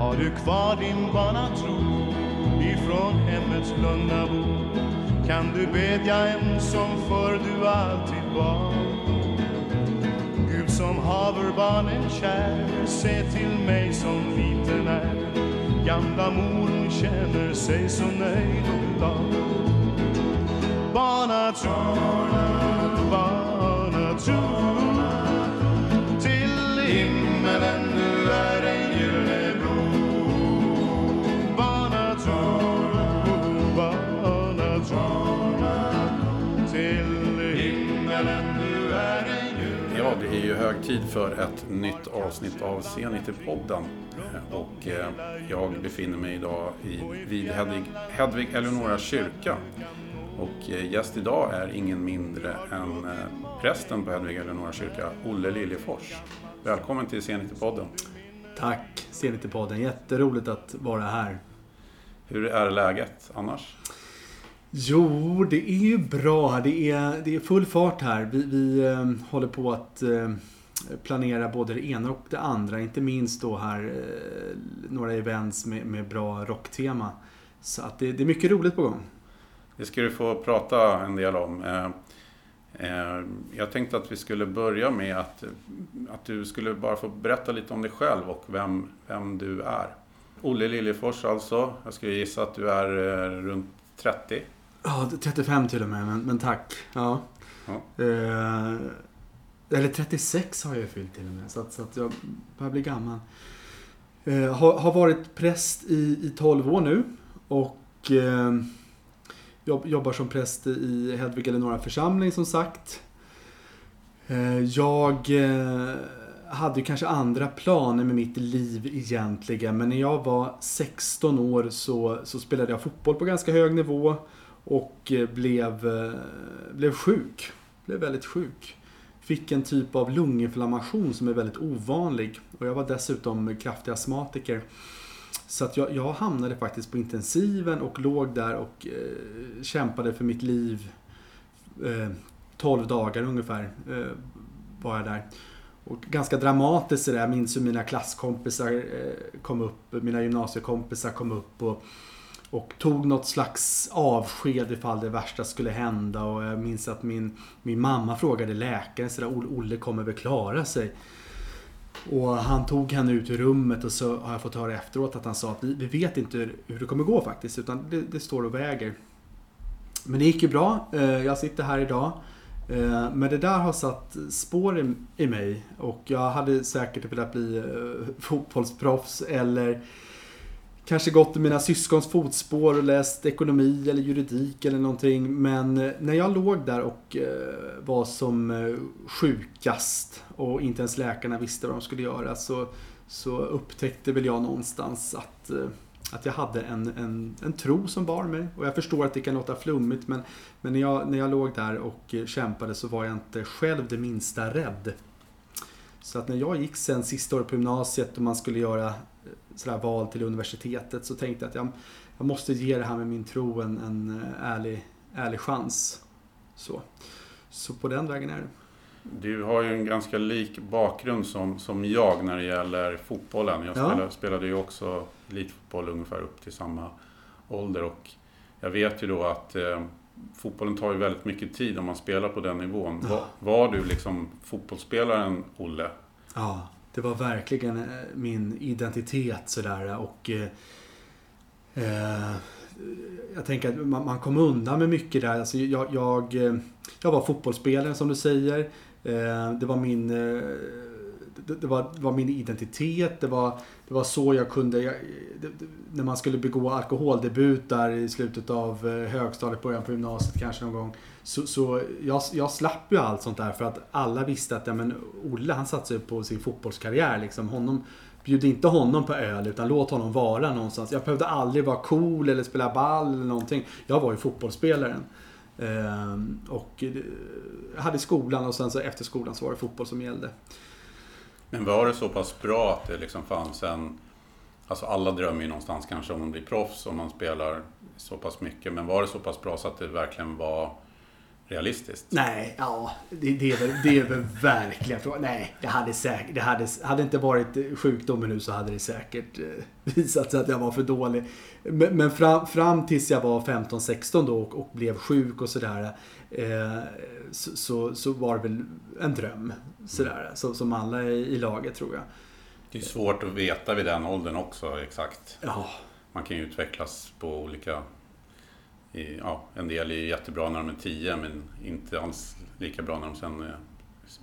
Har du kvar din barnatro ifrån hemmets lugna bo? Kan du bedja än som förr du alltid var Gud som haver barnen kär, se till mig som liten är. Gamla mor hon känner sig så nöjd och glad. Barnatro, barnatro, tid för ett nytt avsnitt av Zenit-podden. Och eh, jag befinner mig idag i, vid Hedvig, Hedvig Eleonora kyrka. Och eh, gäst idag är ingen mindre än eh, prästen på Hedvig Eleonora kyrka, Olle Liljefors. Välkommen till Zenit-podden. Tack Zenit-podden, jätteroligt att vara här. Hur är läget annars? Jo, det är ju bra. Det är, det är full fart här. Vi, vi eh, håller på att eh, planera både det ena och det andra. Inte minst då här eh, några events med, med bra rocktema. Så att det, det är mycket roligt på gång. Det ska du få prata en del om. Eh, eh, Jag tänkte att vi skulle börja med att, att du skulle bara få berätta lite om dig själv och vem, vem du är. Olle Liljefors alltså. Jag skulle gissa att du är runt 30. Ja, 35 till och med, men, men tack. Ja. Ja. Eh, eller 36 har jag ju fyllt till och med, så att, så att jag börjar bli gammal. Eh, har, har varit präst i, i 12 år nu och eh, jobb, jobbar som präst i Hedvig Eleonora församling som sagt. Eh, jag eh, hade ju kanske andra planer med mitt liv egentligen, men när jag var 16 år så, så spelade jag fotboll på ganska hög nivå och eh, blev, eh, blev sjuk. Blev väldigt sjuk. Fick en typ av lunginflammation som är väldigt ovanlig. Och jag var dessutom kraftig astmatiker. Så att jag, jag hamnade faktiskt på intensiven och låg där och eh, kämpade för mitt liv. Eh, 12 dagar ungefär eh, var jag där. Och ganska dramatiskt sådär. Jag minns hur mina klasskompisar eh, kom upp, mina gymnasiekompisar kom upp och och tog något slags avsked ifall det värsta skulle hända. Och jag minns att min, min mamma frågade läkaren sådär, Olle kommer väl klara sig? Och han tog henne ut ur rummet och så har jag fått höra efteråt att han sa att vi, vi vet inte hur det kommer gå faktiskt, utan det, det står och väger. Men det gick ju bra. Eh, jag sitter här idag. Eh, men det där har satt spår i, mig och jag hade säkert velat bli eh, fotbollsproffs eller kanske gått i mina syskons fotspår och läst ekonomi eller juridik eller någonting. Men eh, när jag låg där och eh, var som eh, sjukast och inte ens läkarna visste vad de skulle göra så, så upptäckte väl jag någonstans att, att jag hade en, en, en tro som bar mig. Och jag förstår att det kan låta flummigt men, men när, jag, när jag låg där och kämpade så var jag inte själv det minsta rädd. Så att när jag gick sen sista året på gymnasiet och man skulle göra sådär val till universitetet så tänkte jag att jag, jag måste ge det här med min tro en, en eh, ärlig, ärlig chans. Så. så på den vägen är det. Du har ju en ganska lik bakgrund som, som jag när det gäller fotbollen. Jag Ja. spelade, spelade ju också elitfotboll ungefär upp till samma ålder. Och jag vet ju då att eh, fotbollen tar ju väldigt mycket tid om man spelar på den nivån. Var, var du liksom fotbollsspelaren Olle? Ja, det var verkligen eh, min identitet sådär eh, och eh, eh, jag tänker att man, man kom undan med mycket där. Alltså jag, jag, jag var fotbollsspelare som du säger. Eh, det var min det, det, var, det var min identitet. Det var, det var så jag kunde... Jag, det, det, när man skulle begå alkoholdebut där i slutet av högstadiet, början på gymnasiet kanske någon gång. Så, så jag, jag slapp ju allt sånt där för att alla visste att ja, men Olle han satsar ju på sin fotbollskarriär. Liksom. Honom bjud inte honom på öl utan låt honom vara någonstans. Jag behövde aldrig vara cool eller spela ball eller någonting. Jag var ju fotbollsspelaren. Ehm, och eh, jag hade skolan och sen så efter skolan så var det fotboll som gällde. Men var det så pass bra att det liksom fanns en... Alltså alla drömmer ju någonstans kanske om att bli proffs om man spelar så pass mycket. Men var det så pass bra så att det verkligen var realistiskt? Nej, ja, det, det, är, väl, det är väl verkligen frågan. Nej, det hade säkert, det hade, hade inte varit sjukdomen nu så hade det säkert eh, visat sig att jag var för dålig. Men, men fram, fram tills jag var 15-16 då och, och, blev sjuk och sådär. Eh, så, så, så, var det väl en dröm. Sådär, så, som alla i, i laget tror jag. Det är svårt att veta vid den åldern också exakt. Ja. Man kan ju utvecklas på olika i, ja, en del är jättebra när de är 10 men inte alls lika bra när de sen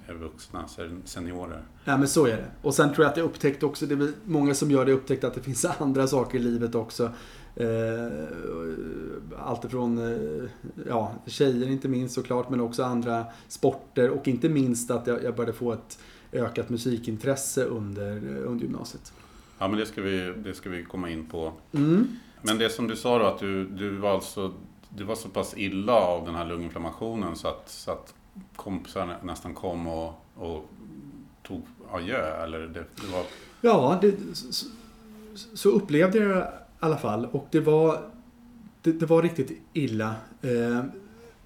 är, vuxna, seniorer. Ja men så är det. Och sen tror jag att jag upptäckte också, det är många som gör det, upptäckte att det finns andra saker i livet också. Eh, allt ifrån eh, ja, tjejer inte minst såklart, men också andra sporter och inte minst att jag, jag började få ett ökat musikintresse under, under gymnasiet. Ja men det ska vi, det ska vi komma in på. Mm. Men det som du sa då att du, du var alltså du var så pass illa av den här lunginflammationen så att, så att kompisar nästan kom och, och tog adjö? Eller det, det var... Ja, det, så, så, upplevde jag det i alla fall. Och det var, det, det var riktigt illa. Eh,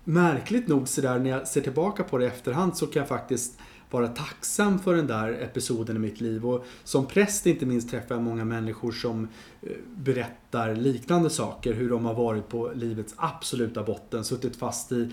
märkligt nog sådär när jag ser tillbaka på det i efterhand så kan jag faktiskt vara tacksam för den där episoden i mitt liv. Och som präst inte minst träffar jag många människor som eh, berättar liknande saker. Hur de har varit på livets absoluta botten, suttit fast i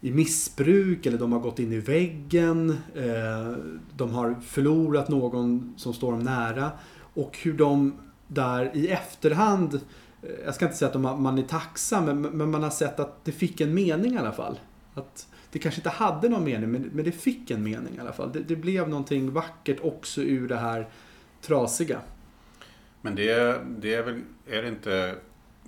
i missbruk eller de har gått in i väggen. Eh, de har förlorat någon som står dem nära. Och hur de där i efterhand, eh, jag ska inte säga att man är tacksam, men man har sett att det fick en mening i alla fall. Att det kanske inte hade någon mening, men, men det fick en mening i alla fall. Det, det, blev någonting vackert också ur det här trasiga. Men det, det är väl, är det inte,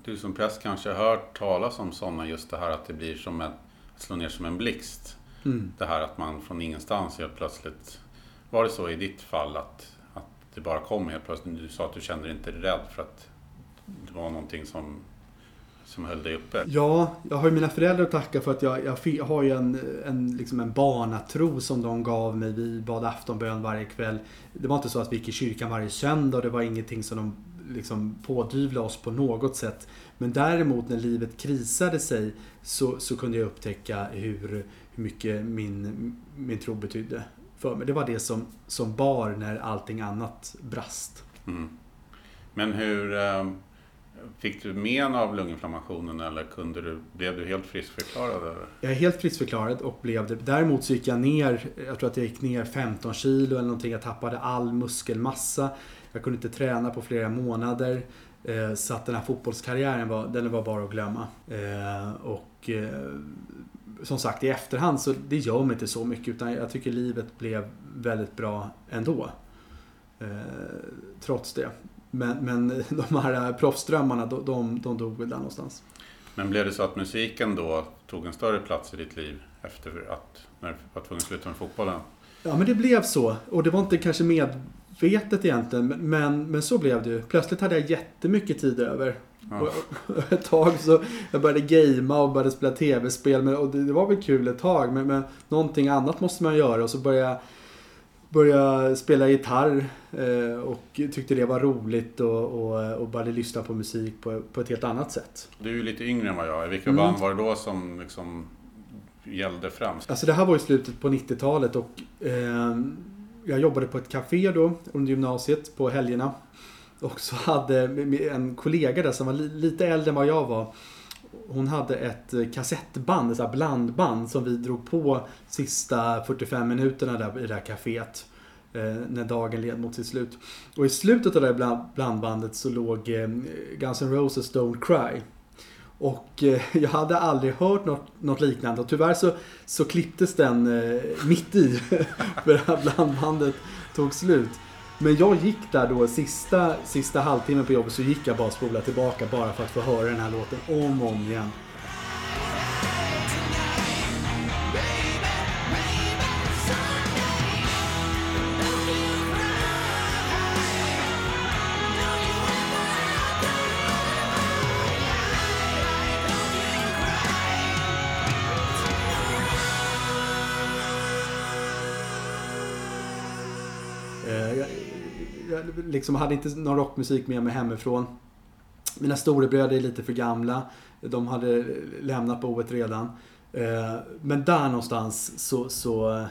du som präst kanske har hört talas om sådana, just det här att det blir som ett, att slå ner som en blixt. Mm. Det här att man från ingenstans helt plötsligt, var det så i ditt fall att, att det bara kom helt plötsligt? Du sa att du kände dig inte rädd för att det var någonting som som höll dig uppe? Ja, jag har ju mina föräldrar att tacka för att jag, jag har ju en, en, liksom en barnatro som de gav mig. Vi bad aftonbön varje kväll. Det var inte så att vi gick i kyrkan varje söndag. Det var ingenting som de liksom pådyvlade oss på något sätt. Men däremot när livet krisade sig så, så kunde jag upptäcka hur, hur mycket min, min tro betydde för mig. Det var det som, som bar när allting annat brast. Mm. Men hur... Um Fick du men av lunginflammationen eller kunde du, blev du helt friskförklarad? Jag är helt friskförklarad och blev det. Däremot så gick jag ner, jag tror att jag gick ner 15 kilo eller någonting. Jag tappade all muskelmassa. Jag kunde inte träna på flera månader. Eh, så att den här fotbollskarriären var, den var bara att glömma. Eh, och eh, som sagt i efterhand så det gör mig inte så mycket utan jag tycker livet blev väldigt bra ändå. Trots det. Men, men de här proffsdrömmarna, de, de, de dog väl där någonstans. Men blev det så att musiken då tog en större plats i ditt liv efter att, när du var tvungen att sluta med fotbollen? Ja, men det blev så. Och det var inte kanske medvetet egentligen, men, men så blev det ju. Plötsligt hade jag jättemycket tid över. Ja. Och ett tag så jag började gamea och började spela tv-spel. Och det, det var väl kul ett tag, men, men någonting annat måste man göra. Och så började jag började spela gitarr eh, och tyckte det var roligt och, och, och började lyssna på musik på, på ett helt annat sätt. Du är ju lite yngre än vad jag är. Vilka mm. band var det då som liksom gällde främst? Alltså det här var i slutet på 90-talet och eh, jag jobbade på ett café då under gymnasiet på helgerna. Och så hade en kollega där som var lite äldre än vad jag var hon hade ett eh, kassettband, ett blandband som vi drog på sista 45 minuterna där i det här kaféet. Eh, när dagen led mot sitt slut. Och i slutet av det här blandbandet så låg eh, Guns N' Roses Don't Cry. Och eh, jag hade aldrig hört något, något liknande och tyvärr så, så klipptes den eh, mitt i. för det här blandbandet tog slut. Men jag gick där då sista, sista halvtimmen på jobbet så gick jag bara och spolade tillbaka bara för att få höra den här låten om och om igen. Liksom hade inte någon rockmusik med mig hemifrån. Mina storebröder är lite för gamla. De hade lämnat boet redan. Eh, men där någonstans så, så,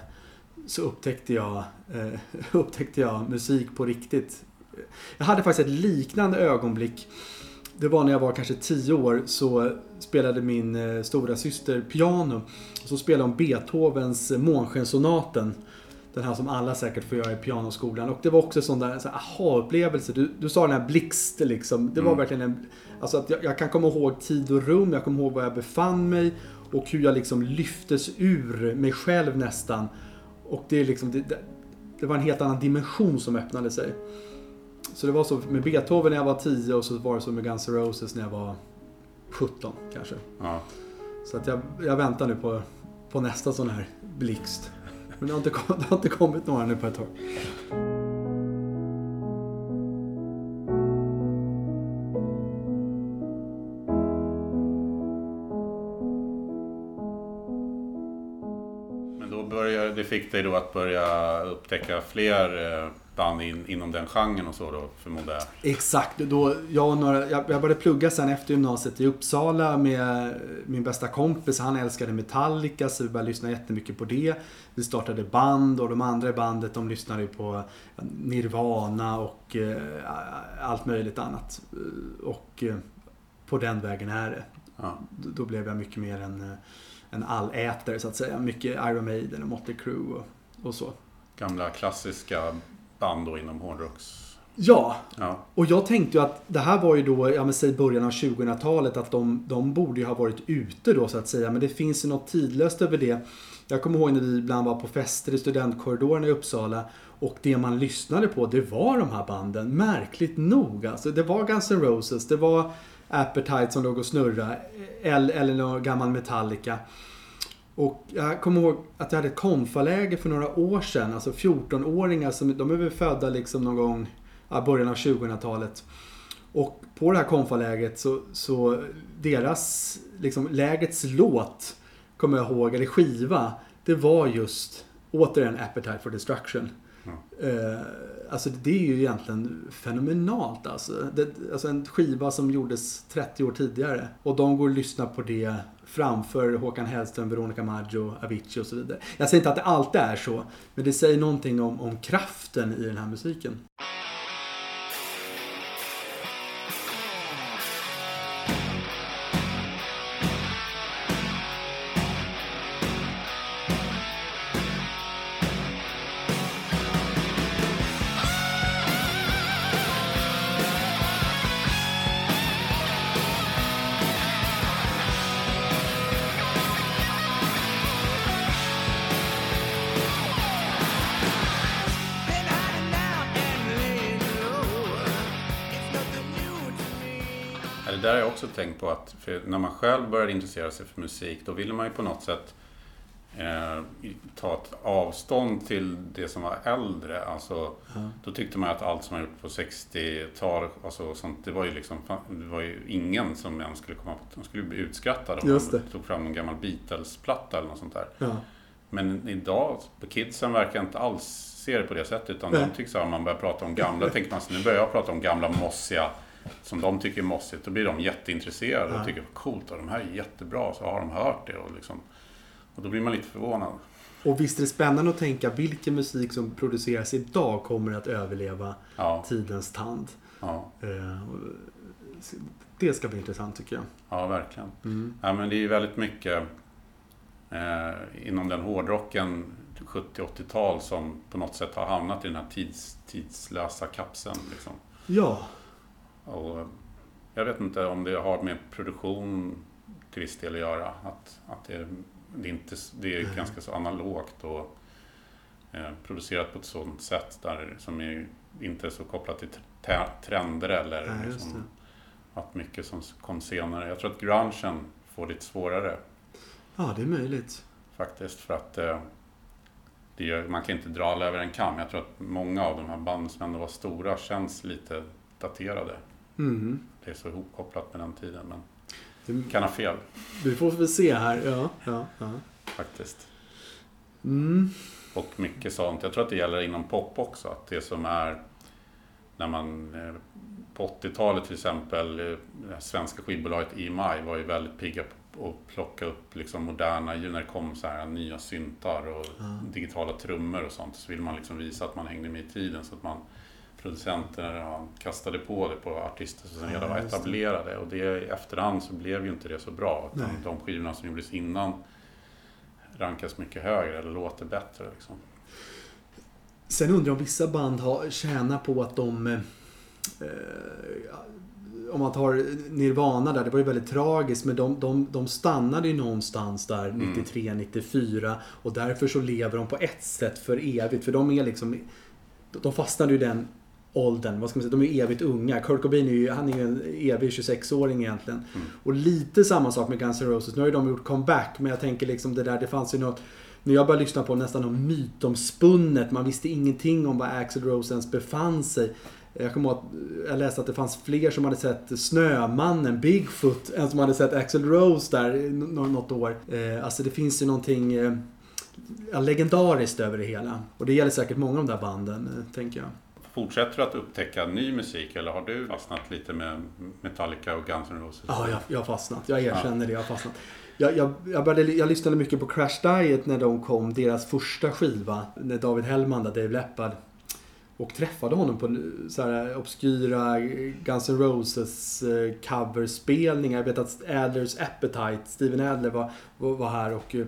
så upptäckte, jag, eh, upptäckte jag musik på riktigt. Jag hade faktiskt ett liknande ögonblick. Det var när jag var kanske 10 år så spelade min eh, stora syster piano. Så spelade hon Beethovens Månskenssonaten. Den här som alla säkert får göra i pianoskolan. Och det var också sån där så aha-upplevelse. Du, du sa den här blixt liksom. Det var Mm. verkligen en... Alltså att jag, jag kan komma ihåg tid och rum. Jag kommer ihåg var jag befann mig. Och hur jag liksom lyftes ur mig själv nästan. Och det är liksom... Det, det, det var en helt annan dimension som öppnade sig. Så det var så med Beethoven när jag var 10 och så var det så med Guns N' Roses när jag var 17 kanske. Ja. Så att jag, jag väntar nu på, på nästa sån här blixt. Men det har, inte, det har inte kommit några nu på ett tag. Men då började, det fick dig då att börja upptäcka fler eh, band in, inom den genren och så då, förmodar jag? Exakt. Då jag, några, jag, jag började plugga sen efter gymnasiet i Uppsala med min bästa kompis. Han älskade Metallica så vi började lyssna jättemycket på det. Vi startade band och de andra i bandet de lyssnade på Nirvana och eh, allt möjligt annat. Och eh, på den vägen är det. Ja. Då då blev jag mycket mer en, eh, en allätare så att säga. Mycket Iron Maiden och Motley Crue och, och så. Gamla klassiska band då inom hårdrocks... Ja, Ja, och jag tänkte ju att det här var ju då, ja men säg början av 2000-talet, att de, de borde ju ha varit ute då så att säga. Men det finns ju något tidlöst över det. Jag kommer ihåg när vi ibland var på fester i studentkorridoren i Uppsala och det man lyssnade på det var de här banden. Märkligt nog alltså. Det var Guns N' Roses, det var Appetite som låg och snurrade. Eller, eller någon gammal Metallica. Och jag kommer ihåg att jag hade ett konfaläger för några år sedan. Alltså 14-åringar som, de är väl födda liksom någon gång i början av 2000-talet. Och på det här konfalägret så, så deras, liksom lägets låt, kommer jag ihåg, eller skiva, det var just återigen Appetite for Destruction. Eh, alltså det är ju egentligen fenomenalt alltså. Det, alltså en skiva som gjordes 30 år tidigare. Och de går och lyssnar på det framför Håkan Hellström, Veronica Maggio, Avicii och så vidare. Jag säger inte att det alltid är så. Men det säger någonting om, om kraften i den här musiken. Tänkt på att när man själv började intressera sig för musik då ville man ju på något sätt eh, ta ett avstånd till det som var äldre. Alltså, Då tyckte man att allt som man gjort på 60-tal alltså, sånt, det var ju liksom, det var ju ingen som ens skulle komma på, de skulle bli utskrattade om man tog fram en gammal Beatles-platta eller något sånt där. Ja. Men idag, kidsen verkar inte alls se det på det sättet. Utan Nej. de tycks att man börjar prata om gamla, tänker man så nu börjar jag prata om gamla mossiga, som de tycker är mossigt. Då blir de jätteintresserade och Ja. tycker coolt, och de här är jättebra, så har de hört det. Och, liksom, och då blir man lite förvånad. Och visst är det spännande att tänka vilken musik som produceras idag kommer att överleva Ja, tidens tand. ja, Eh, och Det ska bli intressant tycker jag. ja verkligen. Mm. Ja, men det är väldigt mycket eh, inom den hårdrocken 70-80-tal som på något sätt har hamnat i den här tids, tidslösa kapseln. Liksom. Ja, Och jag vet inte om det har med produktion till viss del att göra. Att, att det, det, är inte, det är ganska så analogt och eh, producerat på ett sådant sätt där, som är inte är så kopplat till trender eller just liksom, att mycket som kom senare. Jag tror att grungen får lite svårare ja det är möjligt. faktiskt för att eh, det gör, man kan inte dra alla över en kam. Jag tror att många av de här banden som ändå var stora känns lite daterade. Mm. Det är så ihopkopplat med den tiden. Men Det, kan ha fel vi får väl se här. Ja, ja, ja. faktiskt. Mm. Och mycket sånt. Jag tror att det gäller inom pop också. Att det som är när man eh, på 80-talet till exempel, eh, svenska skivbolaget EMI var ju väldigt pigga på att plocka upp liksom moderna, när det kom så här nya syntar och digitala trummor och sånt, så vill man liksom visa att man hängde med i tiden så att man producenter ja, kastade på det på artister som Ja, redan var etablerade och det i efterhand så blev ju inte det så bra. Utan de skivorna som gjordes innan rankas mycket högre eller låter bättre. Liksom. Sen undrar jag om vissa band har tjänat på att de... Eh, om man tar Nirvana där, det var ju väldigt tragiskt men de, de, de stannade ju någonstans där 93, 94 och därför så lever de på ett sätt för evigt för de är liksom... De fastnade ju i den åldern, vad ska man säga, de är ju evigt unga. Kurt Cobain är ju, han är ju en evig 26-åring egentligen. Och lite samma sak med Guns N' Roses. Nu har ju de gjort comeback men jag tänker liksom det där, det fanns ju något när jag började lyssna på nästan något mytomspunnet. Man visste ingenting om var Axl Rose ens befann sig. Jag kommer ihåg att jag läste att det fanns fler som hade sett Snömannen, Bigfoot, än som hade sett Axl Rose där något år. Eh, Alltså det finns ju någonting eh, legendariskt över det hela. Och det gäller säkert många av de där banden, eh, tänker jag. Fortsätter du att upptäcka ny musik eller har du fastnat lite med Metallica och Guns N' Roses? Ja, jag, jag har fastnat. Jag erkänner det. Jag har fastnat. Jag, jag, jag, började, jag lyssnade mycket på Crash Diet när de kom, deras första skiva. När David Hellman, där, Dave Leppard. Och träffade honom på så här obskyra Guns N' Roses eh, coverspelningar. Jag vet att Adlers Appetite, Steven Adler var, var, var här och, eh,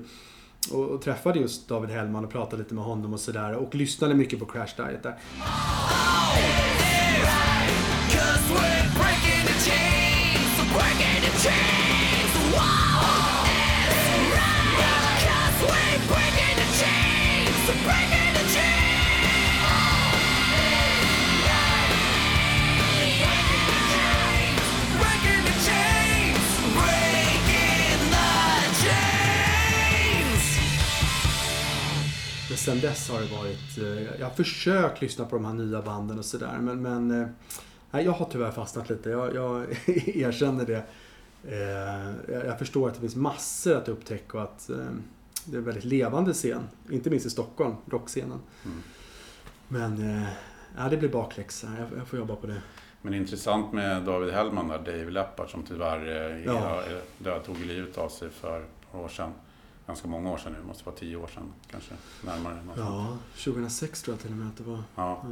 och, och träffade just David Hellman och pratade lite med honom och sådär. Och lyssnade mycket på Crash Diet där. Cause Men sen dess har det varit... eh, Jag har försökt lyssna på de här nya banden och sådär. Men, men eh, nej, jag har tyvärr fastnat lite. Jag, jag erkänner det. Eh, Jag förstår att det finns massor att upptäcka och att det är en väldigt levande scen. Inte minst i Stockholm, rockscenen. Mm. Men ja, det blir bakläxa. Jag, får jobba på det. Men intressant med David Hellman där, Dave Leppard som tyvärr Ja. död, tog livet av sig för par år sedan. Ganska många år sedan nu, måste vara tio år sedan kanske. Närmare. Ja, 2006 tror jag till och med att det var. Ja.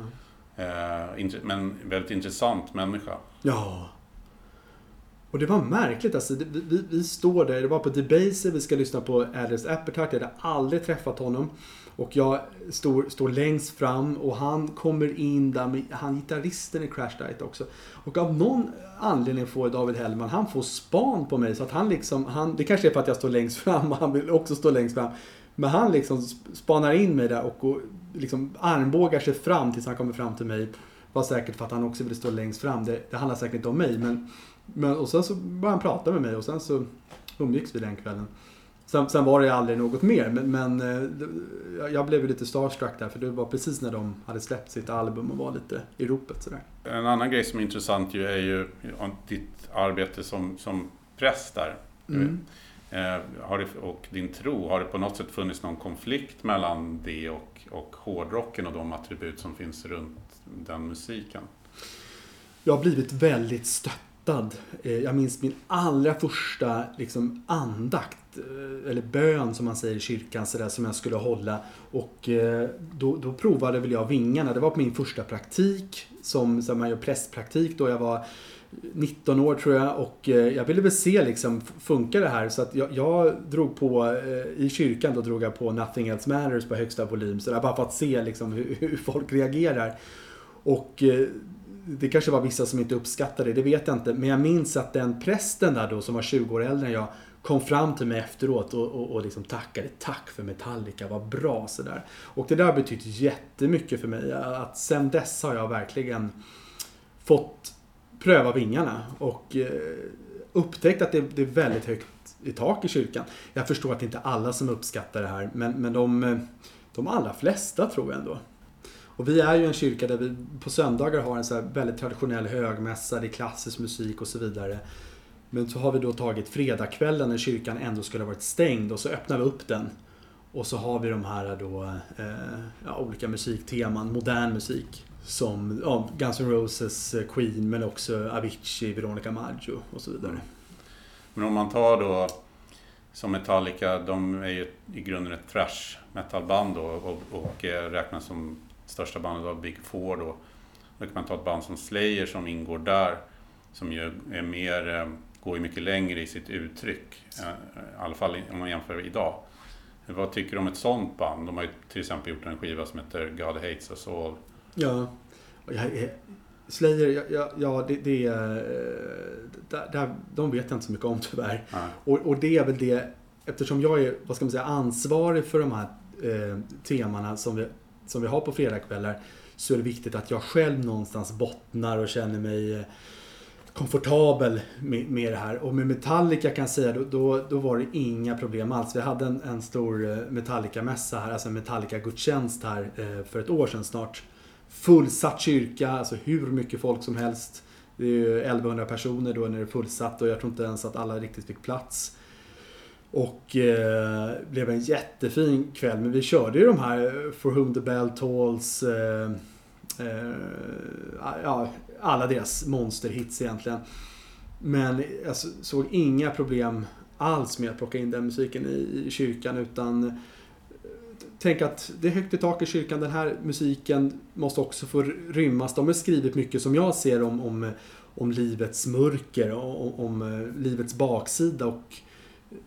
Ja. Eh, men väldigt intressant människa. Ja. Och det var märkligt alltså. Det- Vi, vi, vi står där, det var på Debaser, vi ska lyssna på Adlers Appetite. Jag hade aldrig träffat honom. Och jag står, står längst fram och han kommer in där med, han gitarristen i Crash Diet också. Och av någon anledning får David Hellman, han får span på mig så att han liksom, han, det kanske är för att jag står längst fram och han vill också stå längst fram. Men han liksom spanar in mig där och går, liksom armbågar sig fram tills han kommer fram till mig. Var säkert för att han också ville stå längst fram. Det, det handlar säkert inte om mig men, men och sen så började han prata med mig och sen så umgicks vi den kvällen. Sen, sen var det aldrig något mer men, men eh, jag- blev lite starstruck där för det var precis när de hade släppt sitt album och var lite i ropet sådär. En annan grej som är intressant ju är ju ditt arbete som, som präst där. Mm. Eh, har det, och din tro, har det på något sätt funnits någon konflikt mellan det och, och hårdrocken och de attribut som finns runt den musiken? Jag har blivit väldigt stöttad. Eh, Jag minns min allra första liksom, andakt, eller bön som man säger i kyrkan, så där, som jag skulle hålla. Och eh, då, då provade väl jag vingarna. Det var på min första praktik, som, som man gör prästpraktik då. Jag var 19 år tror jag och eh, jag ville väl se liksom, funkar det här? Så att jag, jag drog på, eh, i kyrkan då drog jag på Nothing Else Matters på högsta volym. Så där, bara för att se liksom, hur, hur folk reagerar. Och eh, det kanske var vissa som inte uppskattade det, det vet jag inte. Men jag minns att den prästen där då som var 20 år äldre än jag kom fram till mig efteråt och, och, och liksom tackade. Tack för Metallica, vad bra sådär. Och det där har betytt jättemycket för mig. Att sen dess har jag verkligen fått pröva vingarna och eh, upptäckt att det, det är väldigt högt i tak i kyrkan. Jag förstår att det inte är alla som uppskattar det här, men, men de, de allra flesta tror jag ändå. Och vi är ju en kyrka där vi på söndagar har en så här väldigt traditionell högmässa, det är klassisk musik och så vidare. Men så har vi då tagit fredagskvällen när kyrkan ändå skulle ha varit stängd och så öppnar vi upp den. Och så har vi de här då, eh, ja, olika musikteman, modern musik. som ja, Guns N' Roses, eh, Queen men också Avicii, Veronica Maggio och så vidare. Mm. Men om man tar då som Metallica, de är ju i grunden ett thrash metalband då och, och eh, räknas som största bandet av Big Four då. Då kan man ta ett band som Slayer som ingår där, som ju är mer, eh, går ju mycket längre i sitt uttryck. eh, I alla fall om man jämför idag. Vad tycker du om ett sånt band? De har ju till exempel gjort en skiva som heter God Hates Us All. Ja. Jag, Slayer, ja, ja, det, det är... eh, Där, där, de vet jag inte så mycket om tyvärr. Och, och det är väl det, eftersom jag är, vad ska man säga, ansvarig för de här eh, temana som vi, som vi har på fredagskvällar så är det viktigt att jag själv någonstans bottnar och känner mig eh, komfortabel med, med det här. Och med Metallica kan jag säga, då, då, då var det inga problem alls. Vi hade en, en stor eh, Metallica-mässa här, alltså en Metallica-gudstjänst här eh, för ett år sedan snart. Fullsatt kyrka, alltså hur mycket folk som helst. Det är ju 1100 personer då när det är fullsatt och jag tror inte ens att alla riktigt fick plats. Och eh, blev en jättefin kväll. Men vi körde ju de här eh, For Whom the Bell Tolls. Eh, eh, ja, alla deras monsterhits egentligen. Men jag såg inga problem alls med att plocka in den musiken i, i kyrkan utan eh, Tänk att det är högt i tak i kyrkan. Den här musiken måste också få rymmas. De har skrivit mycket som jag ser om, om, om livets mörker och om, om livets baksida. Och eh,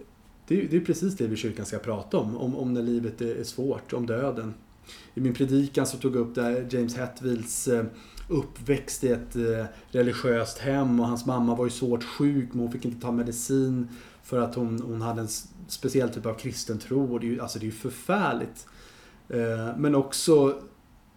det är, det är precis det vi i kyrkan ska prata om. Om, om när livet är, svårt, om döden. I min predikan så tog jag upp det James Hetfields eh, uppväxt i ett eh, religiöst hem och hans mamma var ju svårt sjuk men hon fick inte ta medicin för att hon, hon hade en speciell typ av kristen tro och det är ju, alltså det är ju förfärligt. Eh, men också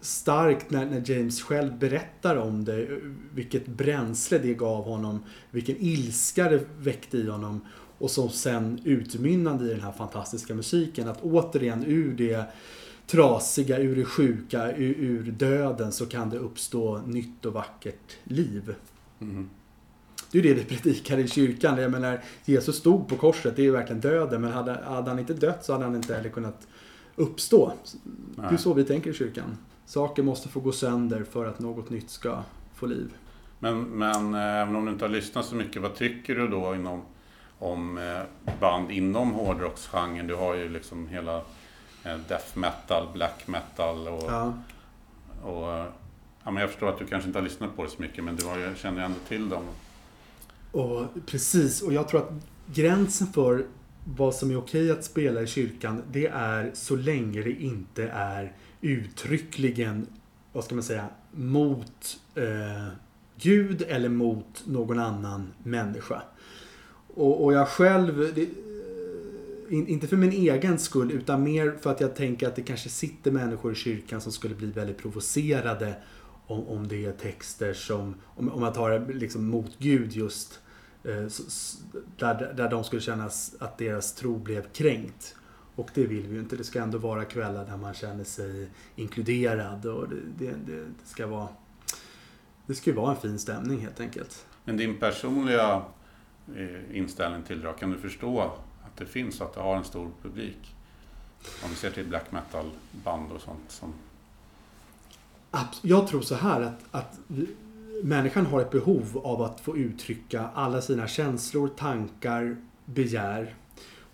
starkt när, när James själv berättar om det, vilket bränsle det gav honom, vilken ilska det väckte i honom och som sen utmynnande i den här fantastiska musiken. Att återigen ur det trasiga, ur det sjuka, ur, ur döden så kan det uppstå nytt och vackert liv. Mm. Det är ju det vi predikar i kyrkan. Jag menar, Jesus stod på korset, det är ju verkligen döden. Men hade, hade han inte dött så hade han inte heller kunnat uppstå. Det är Nej. så vi tänker i kyrkan. Saker måste få gå sönder för att något nytt ska få liv. Men, men eh, även om du inte har lyssnat så mycket, vad tycker du då inom, om eh, band inom hårdrocksgenren? Du har ju liksom hela death metal, black metal och... Ja. och eh, ja, men jag förstår att du kanske inte har lyssnat på det så mycket, men du har känner ju ändå till dem. Och precis, och jag tror att gränsen för vad som är okej att spela i kyrkan, det är så länge det inte är uttryckligen, vad ska man säga, mot eh, Gud eller mot någon annan människa. Och, och jag själv, det, in, inte för min egen skull, utan mer för att jag tänker att det kanske sitter människor i kyrkan som skulle bli väldigt provocerade om, om det är texter som, om, om man tar det liksom mot Gud just, eh, där, där de skulle känna att deras tro blev kränkt. Och det vill vi ju inte. Det ska ändå vara kvällar där man känner sig inkluderad och det, det, det, det ska vara det ska ju vara en fin stämning helt enkelt. Men din personliga eh, inställning till det, kan du förstå att det finns, att det har en stor publik? Om vi ser till black metal-band och sånt som... Jag tror så här att, att människan har ett behov av att få uttrycka alla sina känslor, tankar, begär.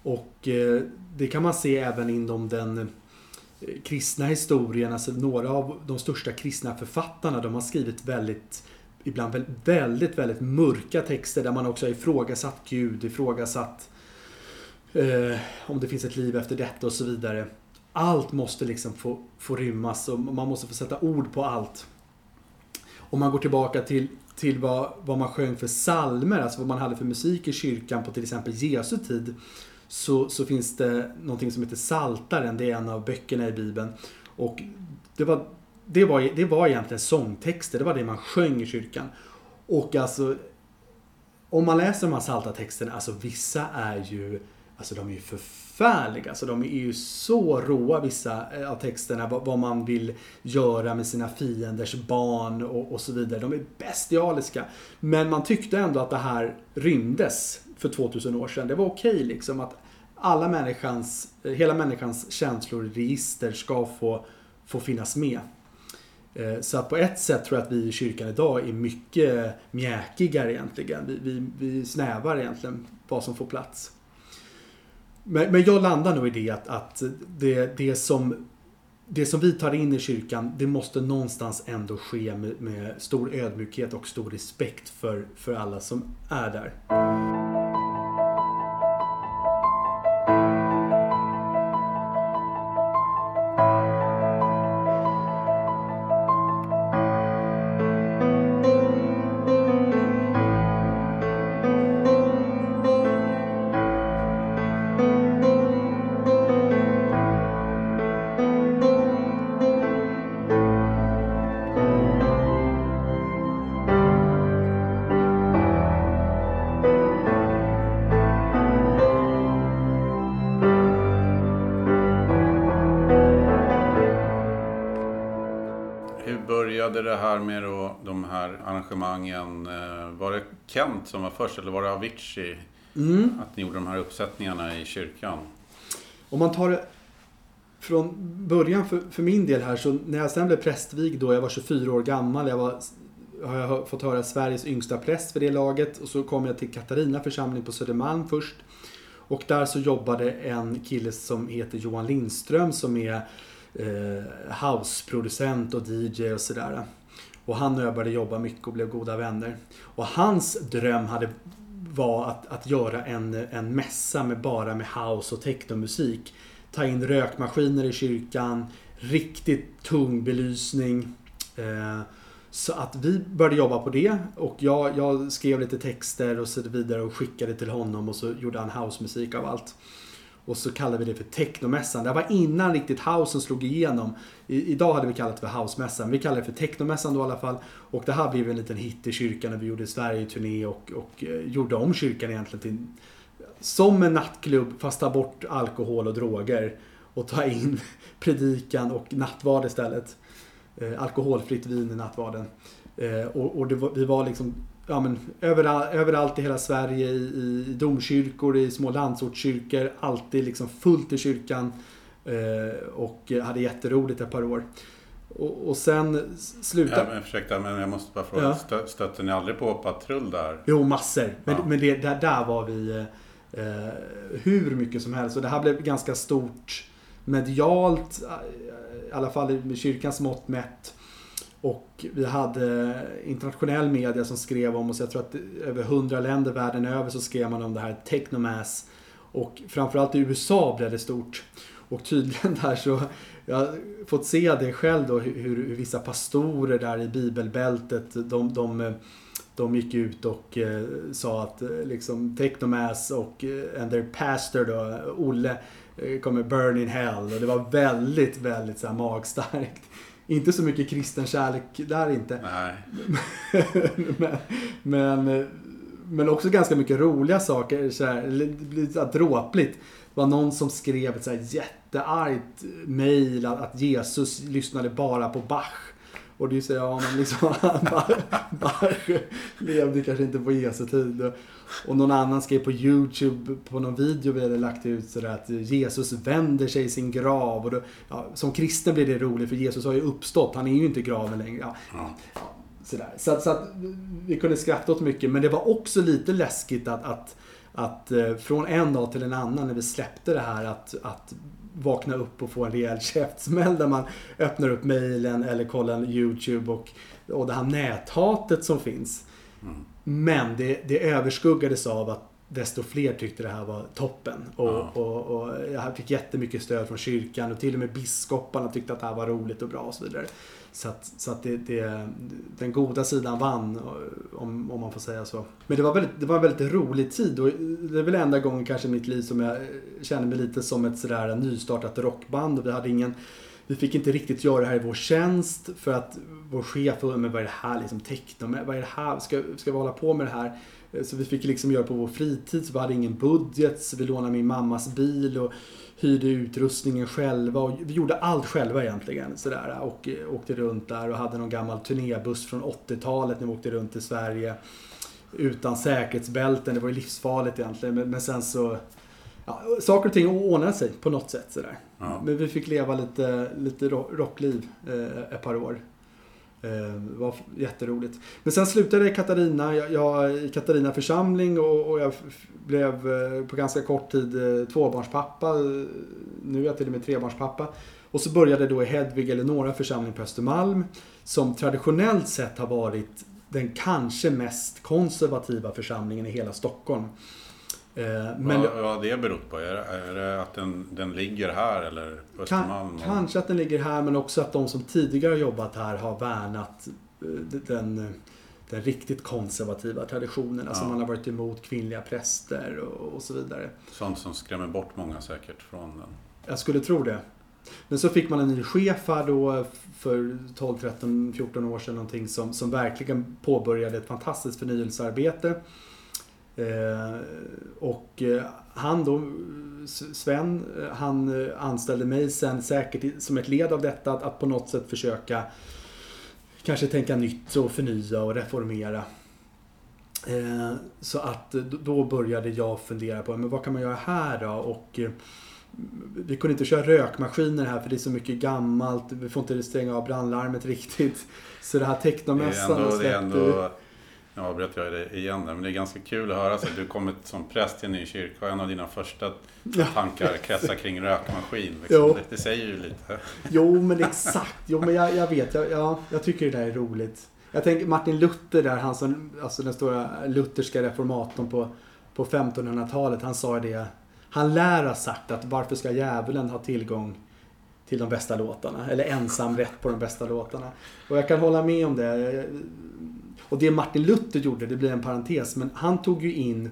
Och eh, det kan man se även inom den eh, kristna historien. Alltså några av de största kristna författarna, de har skrivit väldigt ibland väldigt, väldigt mörka texter där man också har ifrågasatt Gud, ifrågasatt eh, om det finns ett liv efter detta och så vidare. Allt måste liksom få, få rymmas och man måste få sätta ord på allt. Om man går tillbaka till, till vad, vad man sjöng för salmer, alltså vad man hade för musik i kyrkan på till exempel Jesu tid. Så, så finns det någonting som heter Saltaren, det är en av böckerna i Bibeln. Och det var, det var, det var egentligen sångtexter, det var det man sjöng i kyrkan. Och alltså, om man läser de här salta texterna, alltså vissa är ju, alltså de är ju förfärliga. Alltså de är ju så råa vissa eh, av texterna, vad, man vill göra med sina fienders barn och, och så vidare. De är bestialiska. Men man tyckte ändå att det här rymdes för 2000 år sedan. Det var okej liksom att alla människans, eh, hela människans känslor, register ska få, få finnas med. Eh, så att på ett sätt tror jag att vi i kyrkan idag är mycket mjäkigare egentligen. Vi, vi, vi snävar egentligen vad som får plats. Men, men jag landar nog i det att, att det, det, som, det som vi tar in i kyrkan, det måste någonstans ändå ske med, med stor ödmjukhet och stor respekt för, för alla som är där. Började det här med då, de här arrangemangen? Eh, Var det Kent som var först eller var det Avicii? Att ni gjorde de här uppsättningarna i kyrkan? Om man tar det från början för, för min del här så när jag sen blev prästvigd då, jag var 24 år gammal, jag var, har jag fått höra Sveriges yngsta präst för det laget och så kom jag till Katarina församling på Södermalm först. Och där så jobbade en kille som heter Johan Lindström som är eh, houseproducent och DJ och sådär. Och han och jag började jobba mycket och blev goda vänner. Och hans dröm hade var att, att göra en, en mässa med bara med house och technomusik. Ta in rökmaskiner i kyrkan, riktigt tung belysning. Eh, så att vi började jobba på det och jag, jag skrev lite texter och så vidare och skickade till honom och så gjorde han housemusik av allt. Och så kallade vi det för technomässan. Det var innan riktigt housen slog igenom. I, idag hade vi kallat det för housemässan. Vi kallade det för technomässan då i alla fall. Och det här blev en liten hit i kyrkan när vi gjorde Sverige-turné och, och eh, gjorde om kyrkan egentligen till som en nattklubb fast ta bort alkohol och droger och ta in predikan och nattvard istället. Eh, alkoholfritt vin i nattvarden. Eh, och och det var, vi var liksom ja, men, överall, överallt i hela Sverige, i, i domkyrkor, i små landsortskyrkor. Alltid liksom fullt i kyrkan. Eh, och hade jätteroligt ett par år. Och, och sen s- Ja, slutade... men, ursäkta, men jag måste bara fråga. Ja. Stö, stötte ni aldrig på patrull där? Jo, massor. Men, Ja. men det, där, där var vi eh, hur mycket som helst. Och det här blev ganska stort medialt, i alla fall med kyrkans mått mätt. Och vi hade internationell media som skrev om oss. Jag tror att över hundra länder världen över så skrev man om det här Technomass. Och framförallt i USA blev det stort. Och tydligen där så, jag har fått se det själv då hur, hur vissa pastorer där i bibelbältet, de, de, de gick ut och eh, sa att eh, liksom Technomass och eh, and their pastor då, Olle, eh, kommer burn in hell. Och det var väldigt, väldigt så här magstarkt. Inte så mycket kristen kärlek där inte. Men, men, men också ganska mycket roliga saker. Så här, lite så dråpligt. Det var någon som skrev ett så här jätteargt att, att Jesus lyssnade bara på Bach. Och ju så, ja men liksom, Bach, Bach levde kanske inte på Jesu tid. Och, och någon annan skrev på YouTube på någon video vi hade lagt ut sådär att Jesus vänder sig i sin grav. Och då, ja, som kristen blir det roligt för Jesus har ju uppstått, han är ju inte i graven längre. Ja, Ja. Sådär. Så, att, så att vi kunde skratta åt mycket. Men det var också lite läskigt att, att, att eh, från en dag till en annan när vi släppte det här att, att vakna upp och få en rejäl käftsmäll där man öppnar upp mejlen eller kollar YouTube och, och det här näthatet som finns. Men det, det överskuggades av att desto fler tyckte det här var toppen. Och, Ja. och, och jag fick jättemycket stöd från kyrkan och till och med biskoparna tyckte att det här var roligt och bra och så vidare. Så att, så att det, det, den goda sidan vann, om, om man får säga så. Men det var, väldigt, det var en väldigt rolig tid och det är väl enda gången kanske i mitt liv som jag känner mig lite som ett sådär nystartat rockband. Och vi hade ingen vi fick inte riktigt göra det här i vår tjänst för att vår chef var men vad är det här liksom techno, vad är det här, ska, ska vi hålla på med det här? Så vi fick liksom göra på vår fritid, så vi hade ingen budget, så vi lånade min mammas bil och hyrde utrustningen själva och vi gjorde allt själva egentligen. Sådär, och eh, åkte runt där och hade någon gammal turnébuss från 80-talet när vi åkte runt i Sverige. Utan säkerhetsbälten, det var ju livsfarligt egentligen. Men, men sen så... Ja, saker och ting ordnade sig på något sätt sådär. Ja. Men vi fick leva lite, lite ro- rockliv eh, ett par år. Eh, det var jätteroligt. Men sen slutade jag i Katarina, jag, jag i Katarina församling och, och jag blev eh, på ganska kort tid eh, tvåbarnspappa. Nu är jag till och med trebarnspappa. Och så började då i Hedvig Eleonora församling på Östermalm. Som traditionellt sett har varit den kanske mest konservativa församlingen i hela Stockholm. Eh, Men vad, vad har det berott på? Är det, är det att den, den ligger här eller på Östermalm? Kan, kanske att den ligger här men också att de som tidigare jobbat här har värnat eh, den, den riktigt konservativa traditionen. Alltså Ja. man har varit emot kvinnliga präster och, och så vidare. Sånt som skrämmer bort många säkert från den. Jag skulle tro det. Men så fick man en ny chef här då för 12, 13, 14 år sedan någonting som, som verkligen påbörjade ett fantastiskt förnyelsearbete. Eh, och eh, han då, Sven, eh, han anställde mig sen säkert som ett led av detta att, att på något sätt försöka kanske tänka nytt och förnya och reformera. Så att då- började jag fundera på men vad kan man göra här då? Och vi kunde inte köra rökmaskiner här för det är så mycket gammalt. Vi får inte stänga av brandlarmet riktigt. Så det här Det är technomässan ändå, det är släppte- ändå nu avbröt jag dig igen där, men det är ganska kul att höra så att du kommit som präst till en ny kyrka och en av dina första tankar kretsar kring rökmaskin. Liksom. Det, det säger ju lite. Jo, men exakt. Jo, men jag, jag vet. Jag, ja, jag tycker det där är roligt. Jag tänker Martin Luther där, han som, alltså den stora lutherska reformatorn på, på 1500-talet. Han sa det. Han lär ha sagt att varför ska djävulen ha tillgång till de bästa låtarna? Eller ensam rätt på de bästa låtarna. Och jag kan hålla med om det. Och det Martin Luther gjorde, det blir en parentes, men han tog ju in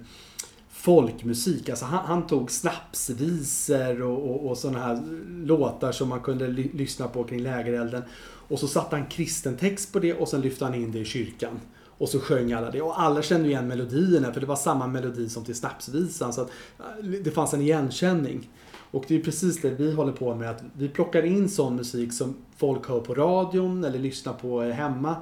folkmusik. Alltså han, han tog snapsvisor och, och, och sådana här låtar som man kunde ly- lyssna på kring lägerelden. Och så satte han kristen text på det och sen lyfte han in det i kyrkan. Och så sjöng alla det. Och alla kände igen melodierna för det var samma melodi som till snapsvisan. Så att äh, det fanns en igenkänning. Och det är precis det vi håller på med. Att vi plockar in sån musik som folk hör på radion eller lyssnar på eh, hemma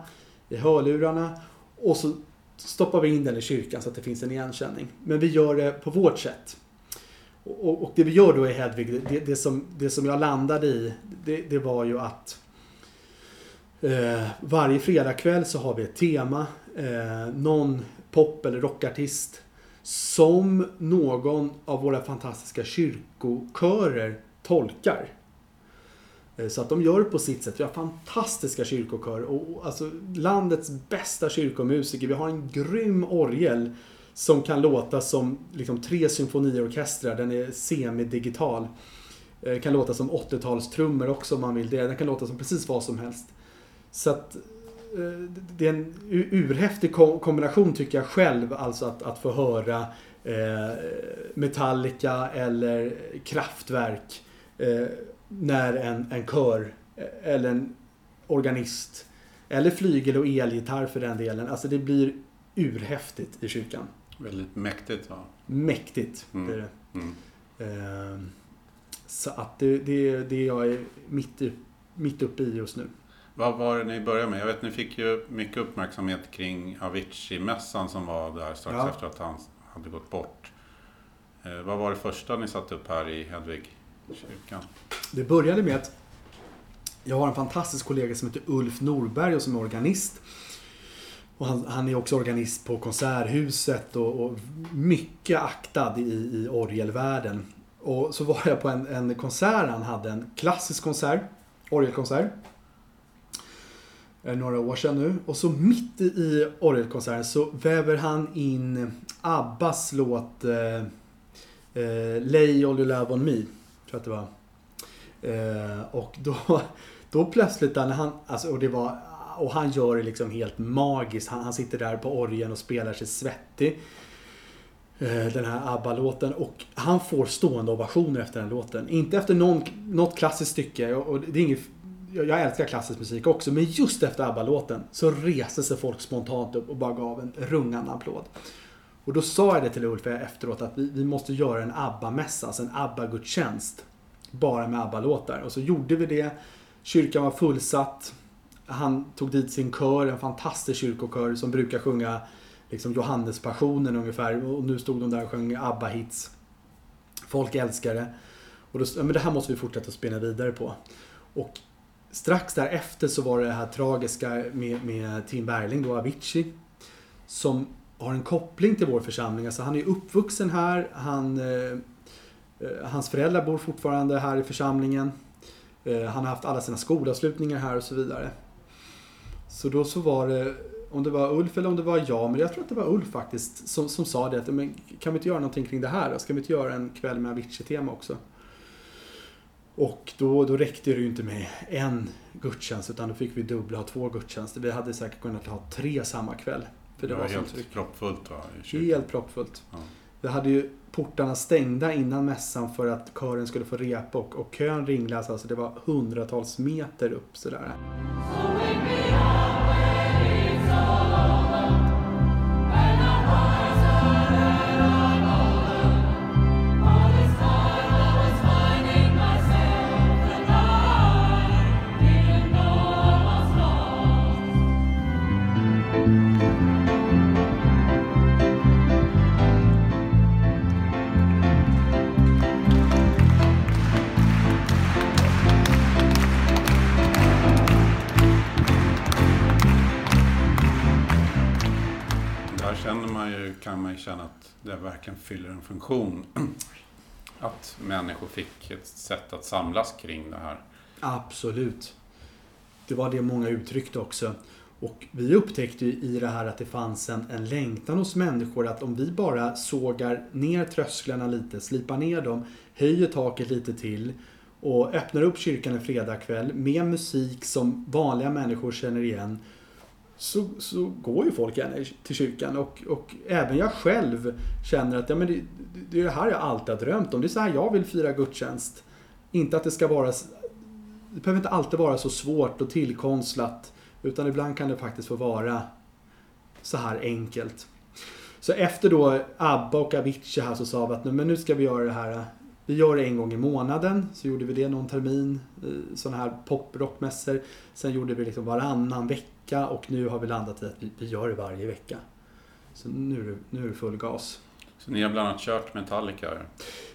i hörlurarna. Och så stoppar vi in den i kyrkan så att det finns en igenkänning. Men vi gör det på vårt sätt. Och, och det vi gör då i Hedvig, det, det, som, det som jag landade i, det, det var ju att eh, varje fredagkväll så har vi ett tema. Eh, någon pop eller rockartist som någon av våra fantastiska kyrkokörer tolkar. Eh, så att de gör det på sitt sätt. Vi har fantastiska kyrkokörer och alltså landets bästa kyrkomusiker. Vi har en grym orgel som kan låta som liksom, tre symfoniorkestrar. Den är semidigital. Eh, kan låta som 80-talstrummor också om man vill det. Den kan låta som precis vad som helst. Så att eh, det är en urhäftig kombination tycker jag själv. Alltså att, att få höra eh, Metallica eller Kraftwerk eh, när en, en kör eh, eller en organist eller flygel och elgitarr för den delen. Alltså det blir urhäftigt i kyrkan. Väldigt mäktigt. Ja. Mäktigt Mm. blir det. Mm. Eh, Så att det, det, det jag är mitt, i, mitt uppe i just nu. Vad var det ni började med? Jag vet ni fick ju mycket uppmärksamhet kring Avicii-mässan som var där strax Ja. efter att han hade gått bort. Eh, vad var det första ni satte upp här i kyrkan? Det började med att jag har en fantastisk kollega som heter Ulf Norberg och som är organist. Och han, han är också organist på Konserthuset och, och mycket aktad i, i orgelvärlden. Och så var jag på en, en konsert han hade, en klassisk konsert, orgelkonsert. Eh, några år sedan nu. Och så mitt i- orgelkonserten så väver han in Abbas låt eh, eh, Lay All You Love On Me. Tror jag att det var. Eh, och då, då plötsligt när han, alltså, och det var, och han gör det liksom helt magiskt. Han, han sitter där på orgeln och spelar sig svettig. Eh, den här ABBA-låten. Och han får stående ovationer efter den låten. Inte efter någon, något klassiskt stycke. Och och det är inget, jag jag älskar klassisk musik också. Men just efter ABBA-låten så reste sig folk spontant upp och bara gav en rungande applåd. Och då sa jag det till Ulf efteråt att vi, vi måste göra en ABBA-mässa, alltså en ABBA-gudstjänst. Bara med ABBA-låtar. Och så gjorde vi det. Kyrkan var fullsatt. Han tog dit sin kör, en fantastisk kyrkokör som brukar sjunga liksom Johannespassionen ungefär. Och nu stod de där och sjöng ABBA-hits. Folk älskar det. Och då, men det här måste vi fortsätta spela vidare på. Och strax därefter så var det det här tragiska med, med Tim Bergling, då Avicii. Som har en koppling till vår församling. Alltså han är uppvuxen här. Han, eh, eh, hans föräldrar bor fortfarande här i församlingen. Eh, han har haft alla sina skolavslutningar här och så vidare. Så då så var det, om det var Ulf eller om det var jag, men jag tror att det var Ulf faktiskt, som, som sa det att men, kan vi inte göra någonting kring det här då? Ska vi inte göra en kväll med Avicii-tema också? Och då, då räckte det ju inte med en gudstjänst utan då fick vi dubbla, ha två gudstjänster. Vi hade säkert kunnat ha tre samma kväll. För det, Det var, var sånt tryck. helt proppfullt va? Helt proppfullt. Ja. Vi hade ju portarna stängda innan mässan för att kören skulle få repa och, och kön ringlades. Alltså det var hundratals meter upp sådär. Där man ju, kan man ju känna att det verkligen fyller en funktion. Att människor fick ett sätt att samlas kring det här. Absolut. Det var det många uttryckte också. Och vi upptäckte ju i det här att det fanns en, en längtan hos människor att om vi bara sågar ner trösklarna lite, slipar ner dem, höjer taket lite till och öppnar upp kyrkan en fredagkväll med musik som vanliga människor känner igen så, så går ju folk gärna till kyrkan och, och även jag själv känner att ja, men det, det är det här jag alltid har drömt om. Det är så här jag vill fira gudstjänst. Inte att det ska vara det behöver inte alltid vara så svårt och tillkonstlat. Utan ibland kan det faktiskt få vara så här enkelt. Så efter då ABBA och Avicii här så sa vi att men nu ska vi göra det här. Vi gör det en gång i månaden. Så gjorde vi det någon termin. Eh, Sådana här poprockmässor. Sen gjorde vi liksom varannan vecka och nu har vi landat i att vi, vi gör det varje vecka. Så nu är det, nu är det full gas. Så ni har bland annat kört Metallica.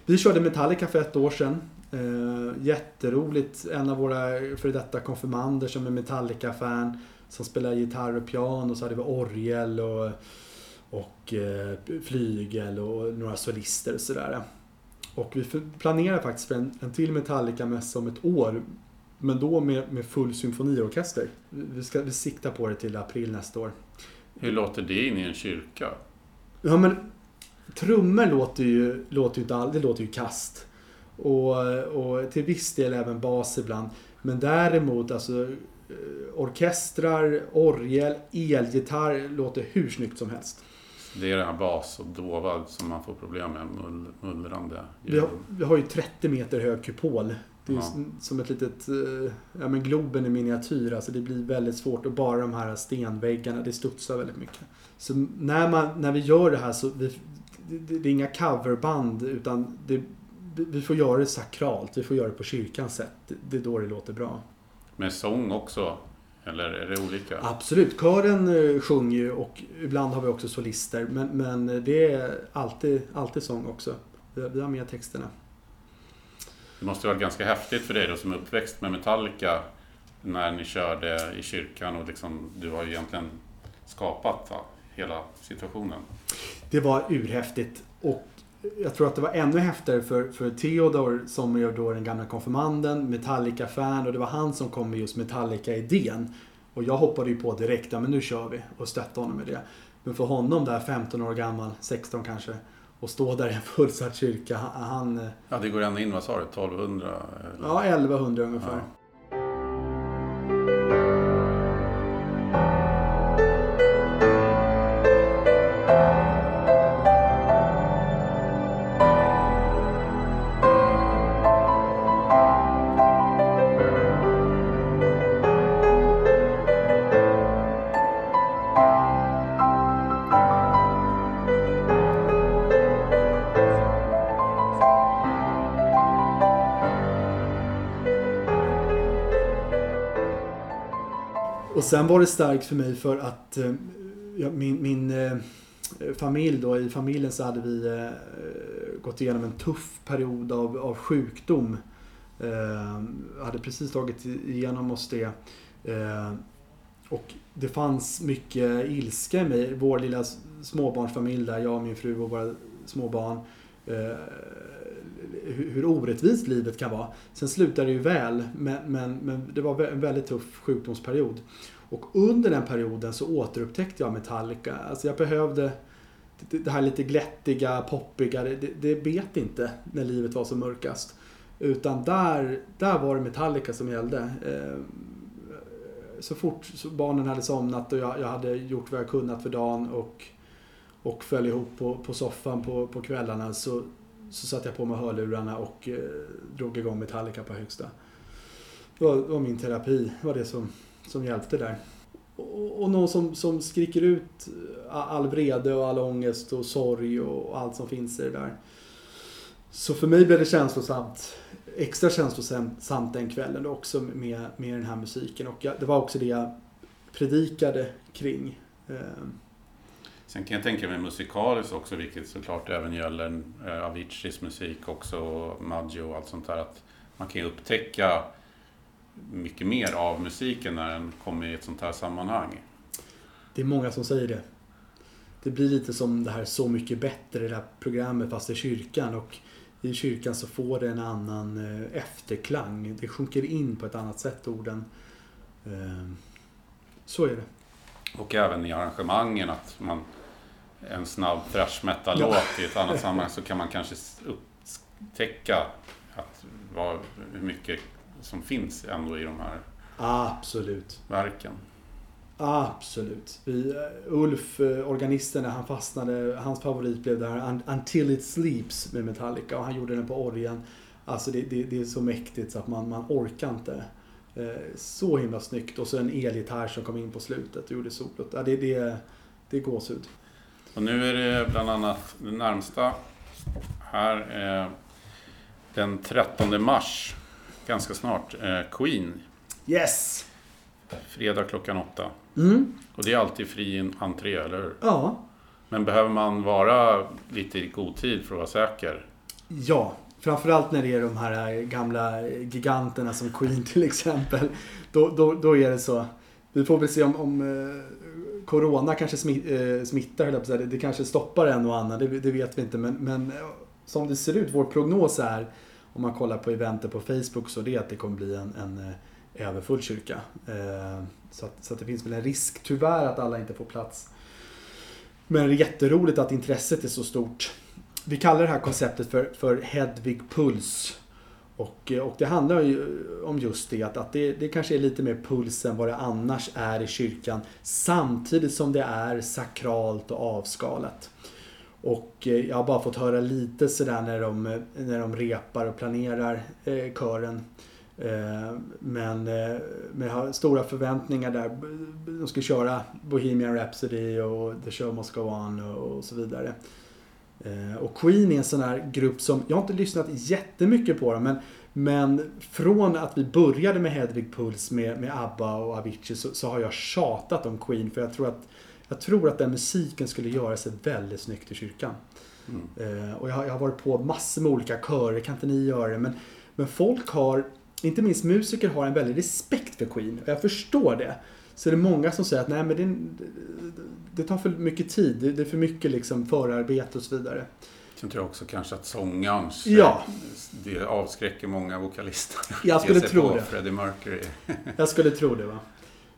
Vi körde Metallica för ett år sedan. Eh, jätteroligt. En av våra före detta konfirmander som är Metallica-fan. Som spelar gitarr och piano. Så hade vi orgel och, och eh, flygel och några solister och sådär. Och vi planerar faktiskt för en, en till Metallica-mässa om ett år. Men då med, med full symfoniorkester. Vi, ska vi sikta på det till april nästa år. Hur låter det in i en kyrka? Ja men trummor låter ju, låter ju inte all, det låter ju kast. Och, och till viss del även bas ibland. Men däremot alltså eh, orkestrar, orgel, elgitarr låter hur snyggt som helst. Det är det här bas och dova som man får problem med, mull, mullrande Vi har, vi har ju 30 meter hög kupol. Det är Ja. som- ett litet, eh, ja men Globen i miniatyr. Alltså det blir väldigt svårt och bara de här stenväggarna, det studsar väldigt mycket. Så när, man, när vi gör det här så, vi, det, det är inga coverband utan det, vi får göra det sakralt. Vi får göra det på kyrkans sätt. Det, det är då det låter bra. Med sång också? Eller är det olika? Absolut, kören eh, sjunger ju och ibland har vi också solister. Men, men det är alltid, alltid sång också. Vi har med texterna. Det måste vara ganska häftigt för dig då som är uppväxt med Metallica när ni körde i kyrkan och liksom, du har ju egentligen skapat va, hela situationen. Det var urhäftigt. Och jag tror att det var ännu häftigare för, för Theodor som är då den gamla konfirmanden, Metallica-fan och det var han som kom med just Metallica-idén. Och jag hoppade ju på direkt, ja men nu kör vi och stöttade honom med det. Men för honom där 15 år gammal, 16 kanske, och stå där i en fullsatt kyrka, han... han Ja, det går ända in, vad sa du, 1200? Eller? ja, 1100 ungefär. Ja. Och sen var det starkt för mig för att eh, ja, min, min eh, familj då, i familjen så hade vi eh, gått igenom en tuff period av, av sjukdom. Eh, hade precis tagit igenom oss det. Eh, och det fanns mycket ilska i mig. Vår lilla småbarnsfamilj där, jag, min fru och våra småbarn. Eh, hur orättvist livet kan vara. Sen slutade det ju väl, men, men, men det var en väldigt tuff sjukdomsperiod. Och under den perioden så återupptäckte jag Metallica. Alltså jag behövde det- här lite glättiga, poppiga, det, det bet inte när livet var som mörkast. Utan där, där var det Metallica som gällde. Eh, så fort barnen hade somnat och jag, jag hade gjort vad jag kunnat för dagen och, och föll ihop på, på soffan på, på kvällarna så, så satte jag på mig hörlurarna och eh, drog igång Metallica på högsta. Det var, det var min terapi, det var det som, som hjälpte där. Och, och någon som, som skriker ut eh, all vrede och all ångest och sorg och allt som finns i det där. Så för mig blev det känslosamt. Extra känslosamt den kvällen också med, med den här musiken. Och jag, det var också det jag predikade kring. Eh, Sen kan jag tänka mig musikaliskt också, vilket såklart även gäller eh, Aviciis musik också, och Maggio och allt sånt där. Att man kan ju upptäcka mycket mer av musiken när den kommer i ett sånt här sammanhang. Det är många som säger det. Det blir lite som det här Så mycket bättre, det här programmet fast i kyrkan. Och i kyrkan så får det en annan eh, efterklang. Det sjunker in på ett annat sätt, orden. Eh, Så är det. Och även i arrangemangen att man en snabb thrash metal Ja. i ett annat sammanhang så kan man kanske upptäcka att vad, hur mycket som finns ändå i de här Absolut. verken. Absolut. Vi, eh, Ulf, eh, organisten, när han fastnade, hans favorit blev det här Un- Until It Sleeps med Metallica och han gjorde den på orgeln. Alltså det, det, det är så mäktigt så att man, man orkar inte. Eh, Så himla snyggt. Och så en elgitarr som kom in på slutet och gjorde solot. Ja, det, det, det är gåshud. Och nu är det bland annat det närmsta här är den 13 mars, ganska snart, eh, Queen. Yes! Fredag klockan åtta. Mm. Och det är alltid fri entré, eller hur? Ja. Men behöver man vara lite i god tid för att vara säker? Ja, framförallt när det är de här gamla giganterna som Queen till exempel. Då, då, då är det så. Vi får väl se om, om eh, Corona kanske eh, smittar, höll jag på det, kanske stoppar en och annan, det, det vet vi inte. Men, men eh, som det ser ut, vår prognos är, om man kollar på eventer på Facebook, så det är att det kommer bli en, en eh, överfull kyrka. Så, att, så att det finns väl en risk, tyvärr, att alla inte får plats. Men det är jätteroligt att intresset är så stort. Vi kallar det här konceptet för, för Hedvig Puls. Och, eh, och det handlar ju eh, om just det, att, att det, det kanske är lite mer puls än vad det annars är i kyrkan. Samtidigt som det är sakralt och avskalat. Och eh, jag har bara fått höra lite sådär när de, när de repar och planerar eh, kören. Eh, men, eh, men jag har stora förväntningar där. De ska köra Bohemian Rhapsody och The Show Must Go On och, och så vidare. Eh, Och Queen är en sån här grupp som, jag har inte lyssnat jättemycket på dem, men, men från att vi började med Hedvig Puls med, med ABBA och Avicii så, så har jag tjatat om Queen för jag tror att jag tror att den musiken skulle göra sig väldigt snyggt i kyrkan. Mm. Eh, och jag, har- jag har varit på massor med olika körer, kan inte ni göra det? Men, men folk har, inte minst musiker, har en väldig respekt för Queen. Och jag förstår det. Så det är många som säger att nej men det, det tar för mycket tid, det, det är för mycket liksom förarbete och så vidare. Sen tror jag också kanske att sångarens... Ja. Det avskräcker många vokalister. Jag skulle tro det. Freddie Mercury. Jag skulle tro det va.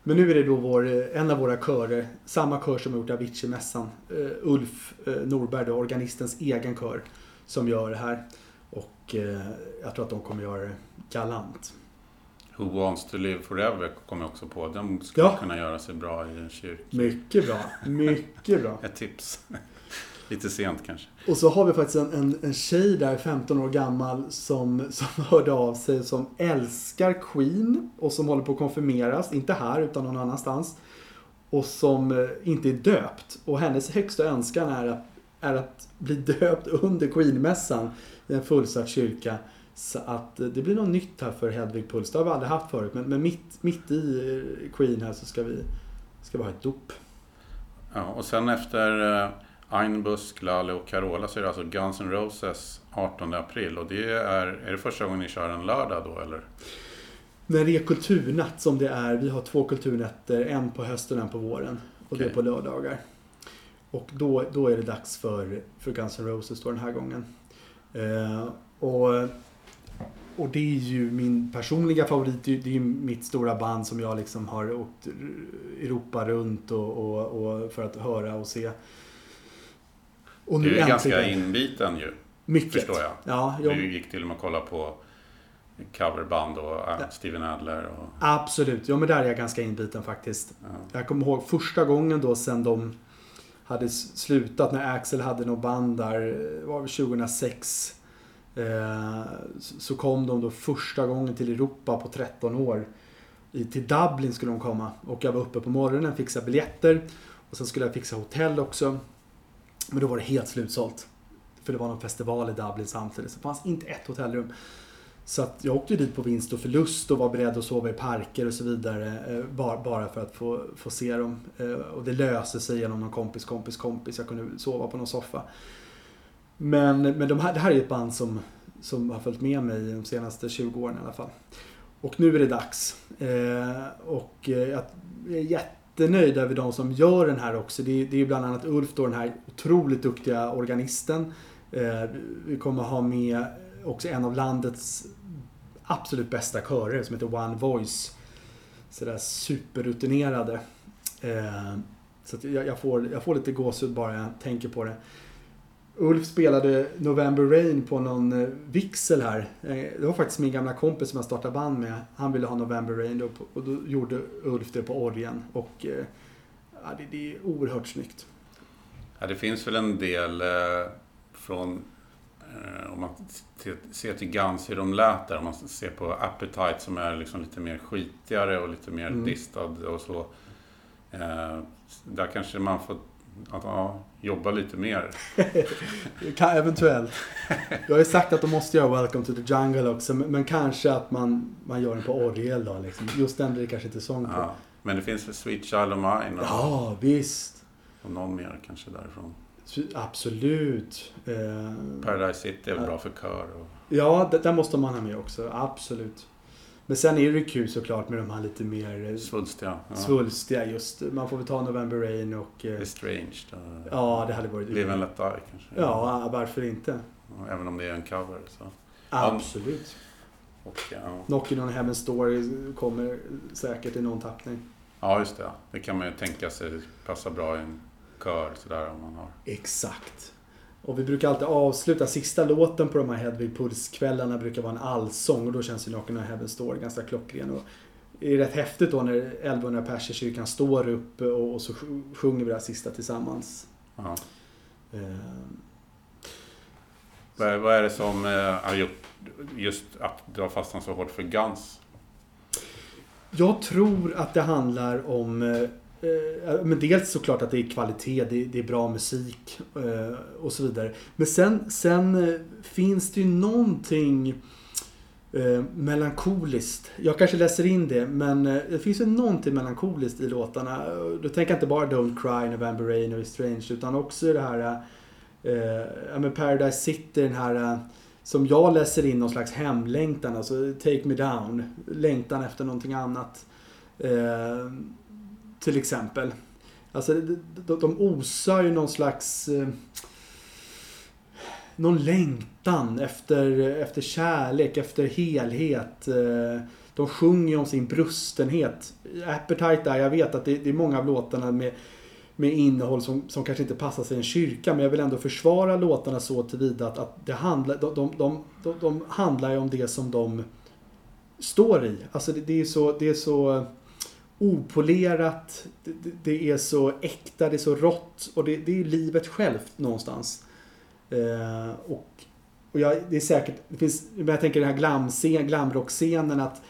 Men nu är det då vår, eh, en av våra körer, samma kör som har gjort Avicii-mässan. Uh, Ulf uh, Norberg, då, organistens egen kör, som gör det här. Och eh, jag tror att de kommer göra det galant. Who wants to live forever kom jag också på. Den skulle Ja. kunna göra sig bra i en kyrka. Mycket bra, mycket bra. Ett tips. Lite sent kanske. Och så har vi faktiskt en, en, en tjej där, 15 år gammal, som, som hörde av sig som älskar Queen och som håller på att konfirmeras, inte här utan någon annanstans. Och som eh, inte är döpt. Och hennes högsta önskan är att, är att bli döpt under Queen-mässan i en fullsatt kyrka. Så att eh, det blir något nytt här för Hedvig Puls. Det har vi aldrig haft förut. Men, men mitt, mitt i eh, Queen här så ska vi, ska vi ha ett dop. Ja, och sen efter eh, Ein Busk, Lale och Carola så är det alltså Guns N' Roses 18 april. Och det är, är det första gången ni kör en lördag då eller? När det är kulturnatt som det är, vi har två kulturnätter, en på hösten och en på våren. Och det är på lördagar. Och då, då är det dags för, för Guns N' Roses då den här gången. Eh, och, och det är ju min personliga favorit. Det är ju mitt stora band som jag liksom har åkt Europa runt och, och, och för att höra och se. Och Du är ganska inbiten ju, Mycket. förstår jag. Ja, jag, Du gick till och med och kollade på coverband och Ja. Steven Adler och... Absolut, ja men där är jag ganska inbiten faktiskt. Ja. Jag kommer ihåg första gången då sen de hade slutat när Axel hade något band där, det var väl 2006. Eh, så- kom de då första gången till Europa på 13 år. Till Dublin skulle de komma och jag var uppe på morgonen, fixade biljetter och sen skulle jag fixa hotell också. Men då var det helt slutsålt. För det var någon festival i Dublin samtidigt så det fanns inte ett hotellrum. Så att jag åkte dit på vinst och förlust och var beredd att sova i parker och så vidare. Eh, bara, för att få, få se dem. Eh, och det löste sig genom någon kompis, kompis, kompis. Jag kunde sova på någon soffa. Men, men de här, det här är ett band som, som har följt med mig de senaste 20 åren i alla fall. Och nu är det dags. Eh, och eh, jag är jättenöjd över de som gör den här också. Det är, det är bland annat Ulf då, den här otroligt duktiga organisten. Eh, vi kommer ha med också en av landets absolut bästa körer som heter One Voice. Sådär superrutinerade. Eh, så att jag, jag, får, jag får lite gåshud bara jag tänker på det. Ulf spelade November Rain på någon eh, vigsel här. Eh, det var faktiskt min gamla kompis som jag startade band med. Han ville ha November Rain då, och då gjorde Ulf det på orgeln. Och eh, ja, det, det är oerhört snyggt. Ja, det finns väl en del eh, från... Om man ser till Guns, hur de lät där. Om man ser på Appetite som är liksom lite mer skitigare och lite mer Mm. distad och så. Eh, där kanske man får att, ja, jobba lite mer. Kan, eventuellt. Jag har ju sagt att de måste göra Welcome to the Jungle också. Men, men kanske att man, man gör den på orgel då. Liksom. Just den blir det kanske inte sång på. Ja, Ja. Men det finns väl Sweet Child of Mine och, visst. och någon mer kanske därifrån. Absolut. Eh, Paradise City är väl bra för kör. Och, ja, där måste man ha med också. Absolut. Men sen är det kul såklart med de här lite mer eh, svulstiga. Ja. svulstiga just. Man får väl ta November Rain och... Eh, Estranged. och ja, det hade varit... Live and Let Die kanske. Ja, varför inte? Även om det är en cover. Så. Absolut. Och, ja. Knocking on Heaven's Door kommer säkert i någon tappning. ja, just det. Det kan man ju tänka sig passar bra i en kör sådär om man har. Exakt. Och vi brukar alltid avsluta sista låten på de här Hedvig Puls-kvällarna brukar vara en allsång och då känns ju Knockin' on Heaven's Door ganska klockren. Och det är rätt häftigt då när 1100 pers i kyrkan står upp och, och så sj- sjunger vi det här sista tillsammans. Ja. Eh, Vad, är- vad är det som eh, har gjort just att du har fastnat så hårt för Guns? Jag tror att det handlar om eh, eh, Eh, men dels såklart att det är kvalitet, det, det är bra musik eh, och så vidare. Men sen, sen eh, finns det ju någonting eh, melankoliskt. Jag kanske läser in det, men eh, det finns ju någonting melankoliskt i låtarna. Eh, då tänker jag inte bara Don't Cry, November Rain och Strange, utan också det här eh, men Paradise City, den här eh, som jag läser in någon slags hemlängtan, alltså Take Me Down. Längtan efter någonting annat. Eh, till exempel. Alltså de, de, osar ju någon slags... Eh, någon längtan efter, efter kärlek, efter helhet. Eh, de sjunger om sin brustenhet. Appetite där, jag vet att det, det är många av låtarna med med innehåll som, som kanske inte passar sig i en kyrka. Men jag vill ändå försvara låtarna så tillvida att, att det handlar, de, de, de, de, de handlar ju om det som de står i. Alltså det, det är så, det är så opolerat, det, det- är så äkta, det är så rått och det, det är livet självt någonstans. Eh, och och jag, det är säkert, det finns, men jag tänker den här glamscen, glamrockscenen att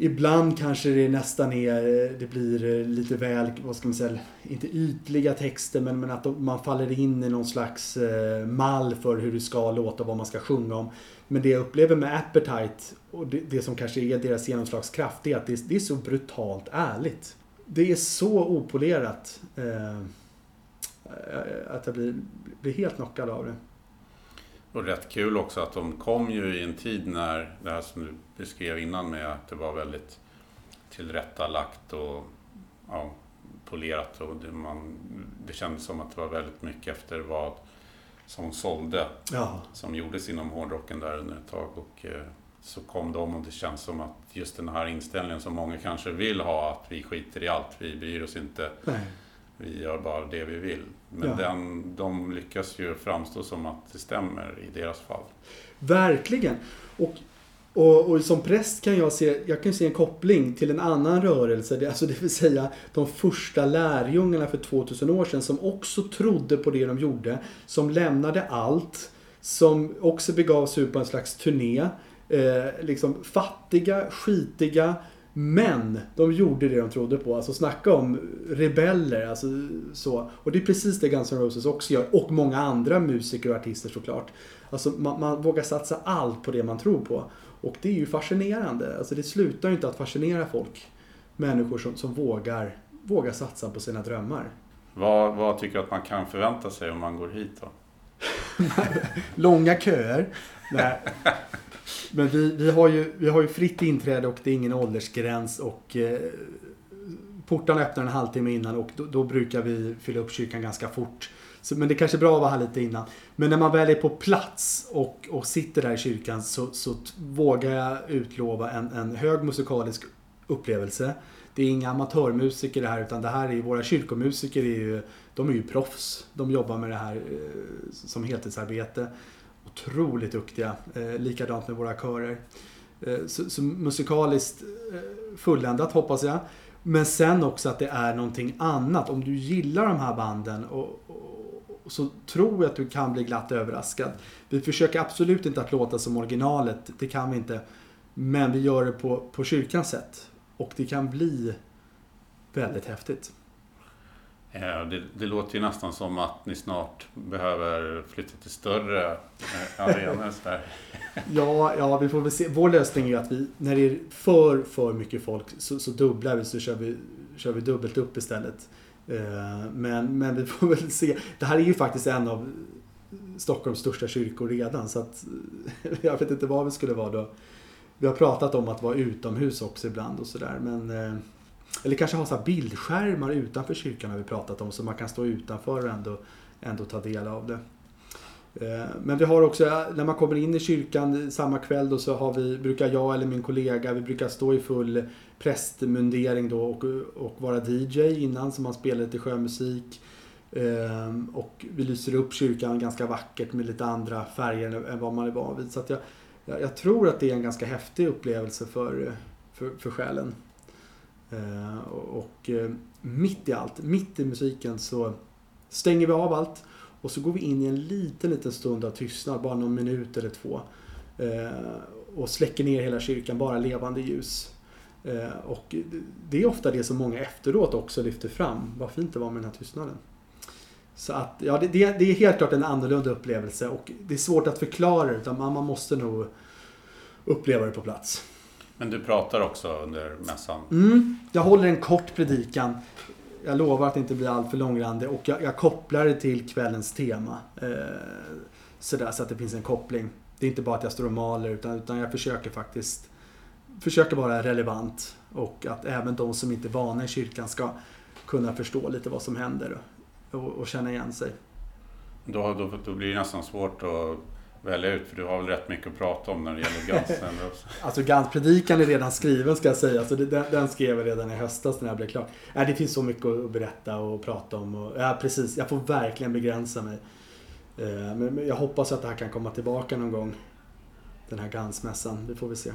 Ibland kanske det nästan är, det blir eh, lite väl, vad ska man säga, inte ytliga texter men, men att man faller in i någon slags eh, mall för hur det ska låta och vad man ska sjunga om. Men det jag upplever med Appetite och det, det som kanske är deras genomslagskraft det är att det, är- det är så brutalt ärligt. Det är så opolerat. Eh, att jag blir, blir helt knockad av det. Och rätt kul också att de kom ju i en tid när det här som du beskrev innan med att det var väldigt tillrättalagt och ja, polerat och det, man, det kändes som att det var väldigt mycket efter vad som sålde Ja. som gjordes inom hårdrocken där under ett tag och eh, så kom de och det känns som att just den här inställningen som många kanske vill ha att vi skiter i allt, vi bryr oss inte, Nej. vi gör bara det vi vill. Men Ja. den, de lyckas ju framstå som att det stämmer i deras fall. Verkligen. Och, och, och som präst kan jag se, jag kan se en koppling till en annan rörelse. Det, alltså det vill säga de första lärjungarna för 2000 år sedan som också trodde på det de gjorde. Som lämnade allt. Som också begav sig ut på en slags turné. Eh, liksom fattiga, skitiga. Men de gjorde det de trodde på. Alltså snacka om rebeller. Alltså, så. Och det är precis det Guns N' Roses också gör. Och många andra musiker och artister såklart. Alltså man, man vågar satsa allt på det man tror på. Och det är ju fascinerande. Alltså det slutar ju inte att fascinera folk. Människor som, som vågar, vågar satsa på sina drömmar. Vad, vad tycker du att man kan förvänta sig om man går hit då? Långa köer. Nej. Men vi, vi, har ju, vi har ju fritt inträde och det är ingen åldersgräns. Och eh, portarna öppnar en halvtimme innan och då, då brukar vi fylla upp kyrkan ganska fort. Så, men det är kanske är bra att vara här lite innan. Men när man väl är på plats och, och sitter där i kyrkan så, så vågar jag utlova en, en hög musikalisk upplevelse. Det är inga amatörmusiker det här utan det här är våra kyrkomusiker är ju, de är ju proffs. De jobbar med det här eh, som heltidsarbete. Otroligt duktiga. Eh, likadant med våra körer. Eh, så, så musikaliskt eh, fulländat hoppas jag. Men sen också att det är någonting annat. Om du gillar de här banden och, och, och så tror jag att du kan bli glatt överraskad. Vi försöker absolut inte att låta som originalet. Det kan vi inte. Men vi gör det på, på kyrkans sätt. Och det kan bli väldigt häftigt. Eh, Det, det låter ju nästan som att ni snart behöver flytta till större eh, arenor. Ja, ja, vi får väl se. Vår lösning är ju att vi, när det är för, för mycket folk så, så dubblar vi, så kör vi, kör vi dubbelt upp istället. Eh, men, men vi får väl se. Det här är ju faktiskt en av Stockholms största kyrkor redan, så att jag vet inte vad vi skulle vara då. Vi har pratat om att vara utomhus också ibland och sådär, men eh, eller kanske ha så här bildskärmar utanför kyrkan har vi pratat om, så man kan stå utanför och ändå, ändå ta del av det. Eh, men vi har också, när man kommer in i kyrkan samma kväll då så har vi, brukar jag eller min kollega, vi brukar stå i full prästmundering då och, och vara DJ innan så man spelar lite sjömusik. Eh, Och vi lyser upp kyrkan ganska vackert med lite andra färger än- än vad man är van vid. Så att jag, jag, tror att det är en ganska häftig upplevelse för, för, för själen. Ehm, och, eh, mitt i allt, mitt i musiken så stänger vi av allt och så går vi in i en liten, liten stund av tystnad, bara någon minut eller två. Eh, och släcker ner hela kyrkan, bara levande ljus. Eh, och det- är ofta det som många efteråt också lyfter fram. Vad fint det var med den här tystnaden. Så att, ja, det, det, är helt klart en annorlunda upplevelse och det är svårt att förklara utan man, man måste nog uppleva det på plats. Men du pratar också under mässan. Mm, jag håller en kort predikan. Jag lovar att det inte blir allt för långrandig och jag, jag kopplar det till kvällens tema. Eh, sådär, så att det finns en koppling. Det är inte bara att jag står och maler utan, utan jag försöker faktiskt försöker vara relevant och att även de som inte är vana i kyrkan ska kunna förstå lite vad som händer och, och känna igen sig. Då, då, då blir det nästan svårt att välja ut för du har väl rätt mycket att prata om när det gäller Guns. Alltså Gans-predikan är redan skriven ska jag säga. Så det, den, den skrev jag redan i höstas när jag blev klar. Nej, det finns så mycket att berätta och prata om. Och, ja, precis. Jag får verkligen begränsa mig. Eh, Men, jag hoppas att det här kan komma tillbaka någon gång. Den här Gans-mässan. Det får vi se.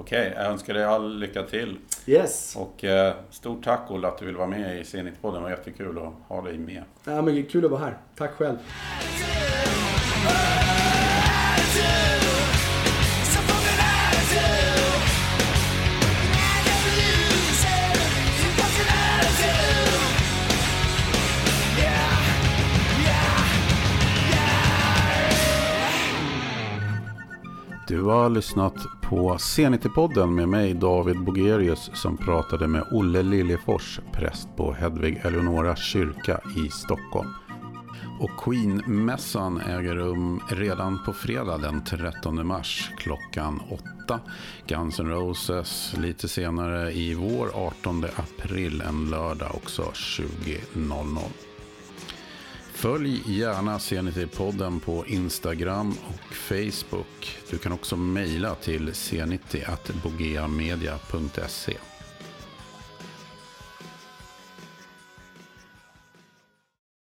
Okej, jag önskar dig all lycka till. Yes! Och eh, stort tack Olle att du vill vara med i Zenit-podden. Det var jättekul att ha dig med. Ja, men kul att vara här. Tack själv. Du har lyssnat på C90-podden med mig David Bogerius som pratade med Olle Liljefors, präst på Hedvig Eleonora kyrka i Stockholm. Och Queen-mässan äger rum redan på fredag den 13 mars klockan 8. Guns N' Roses lite senare i vår 18 april en lördag också 20.00. Följ gärna Zenity-podden på Instagram och Facebook. Du kan också mejla till zenity.bogeamedia.se.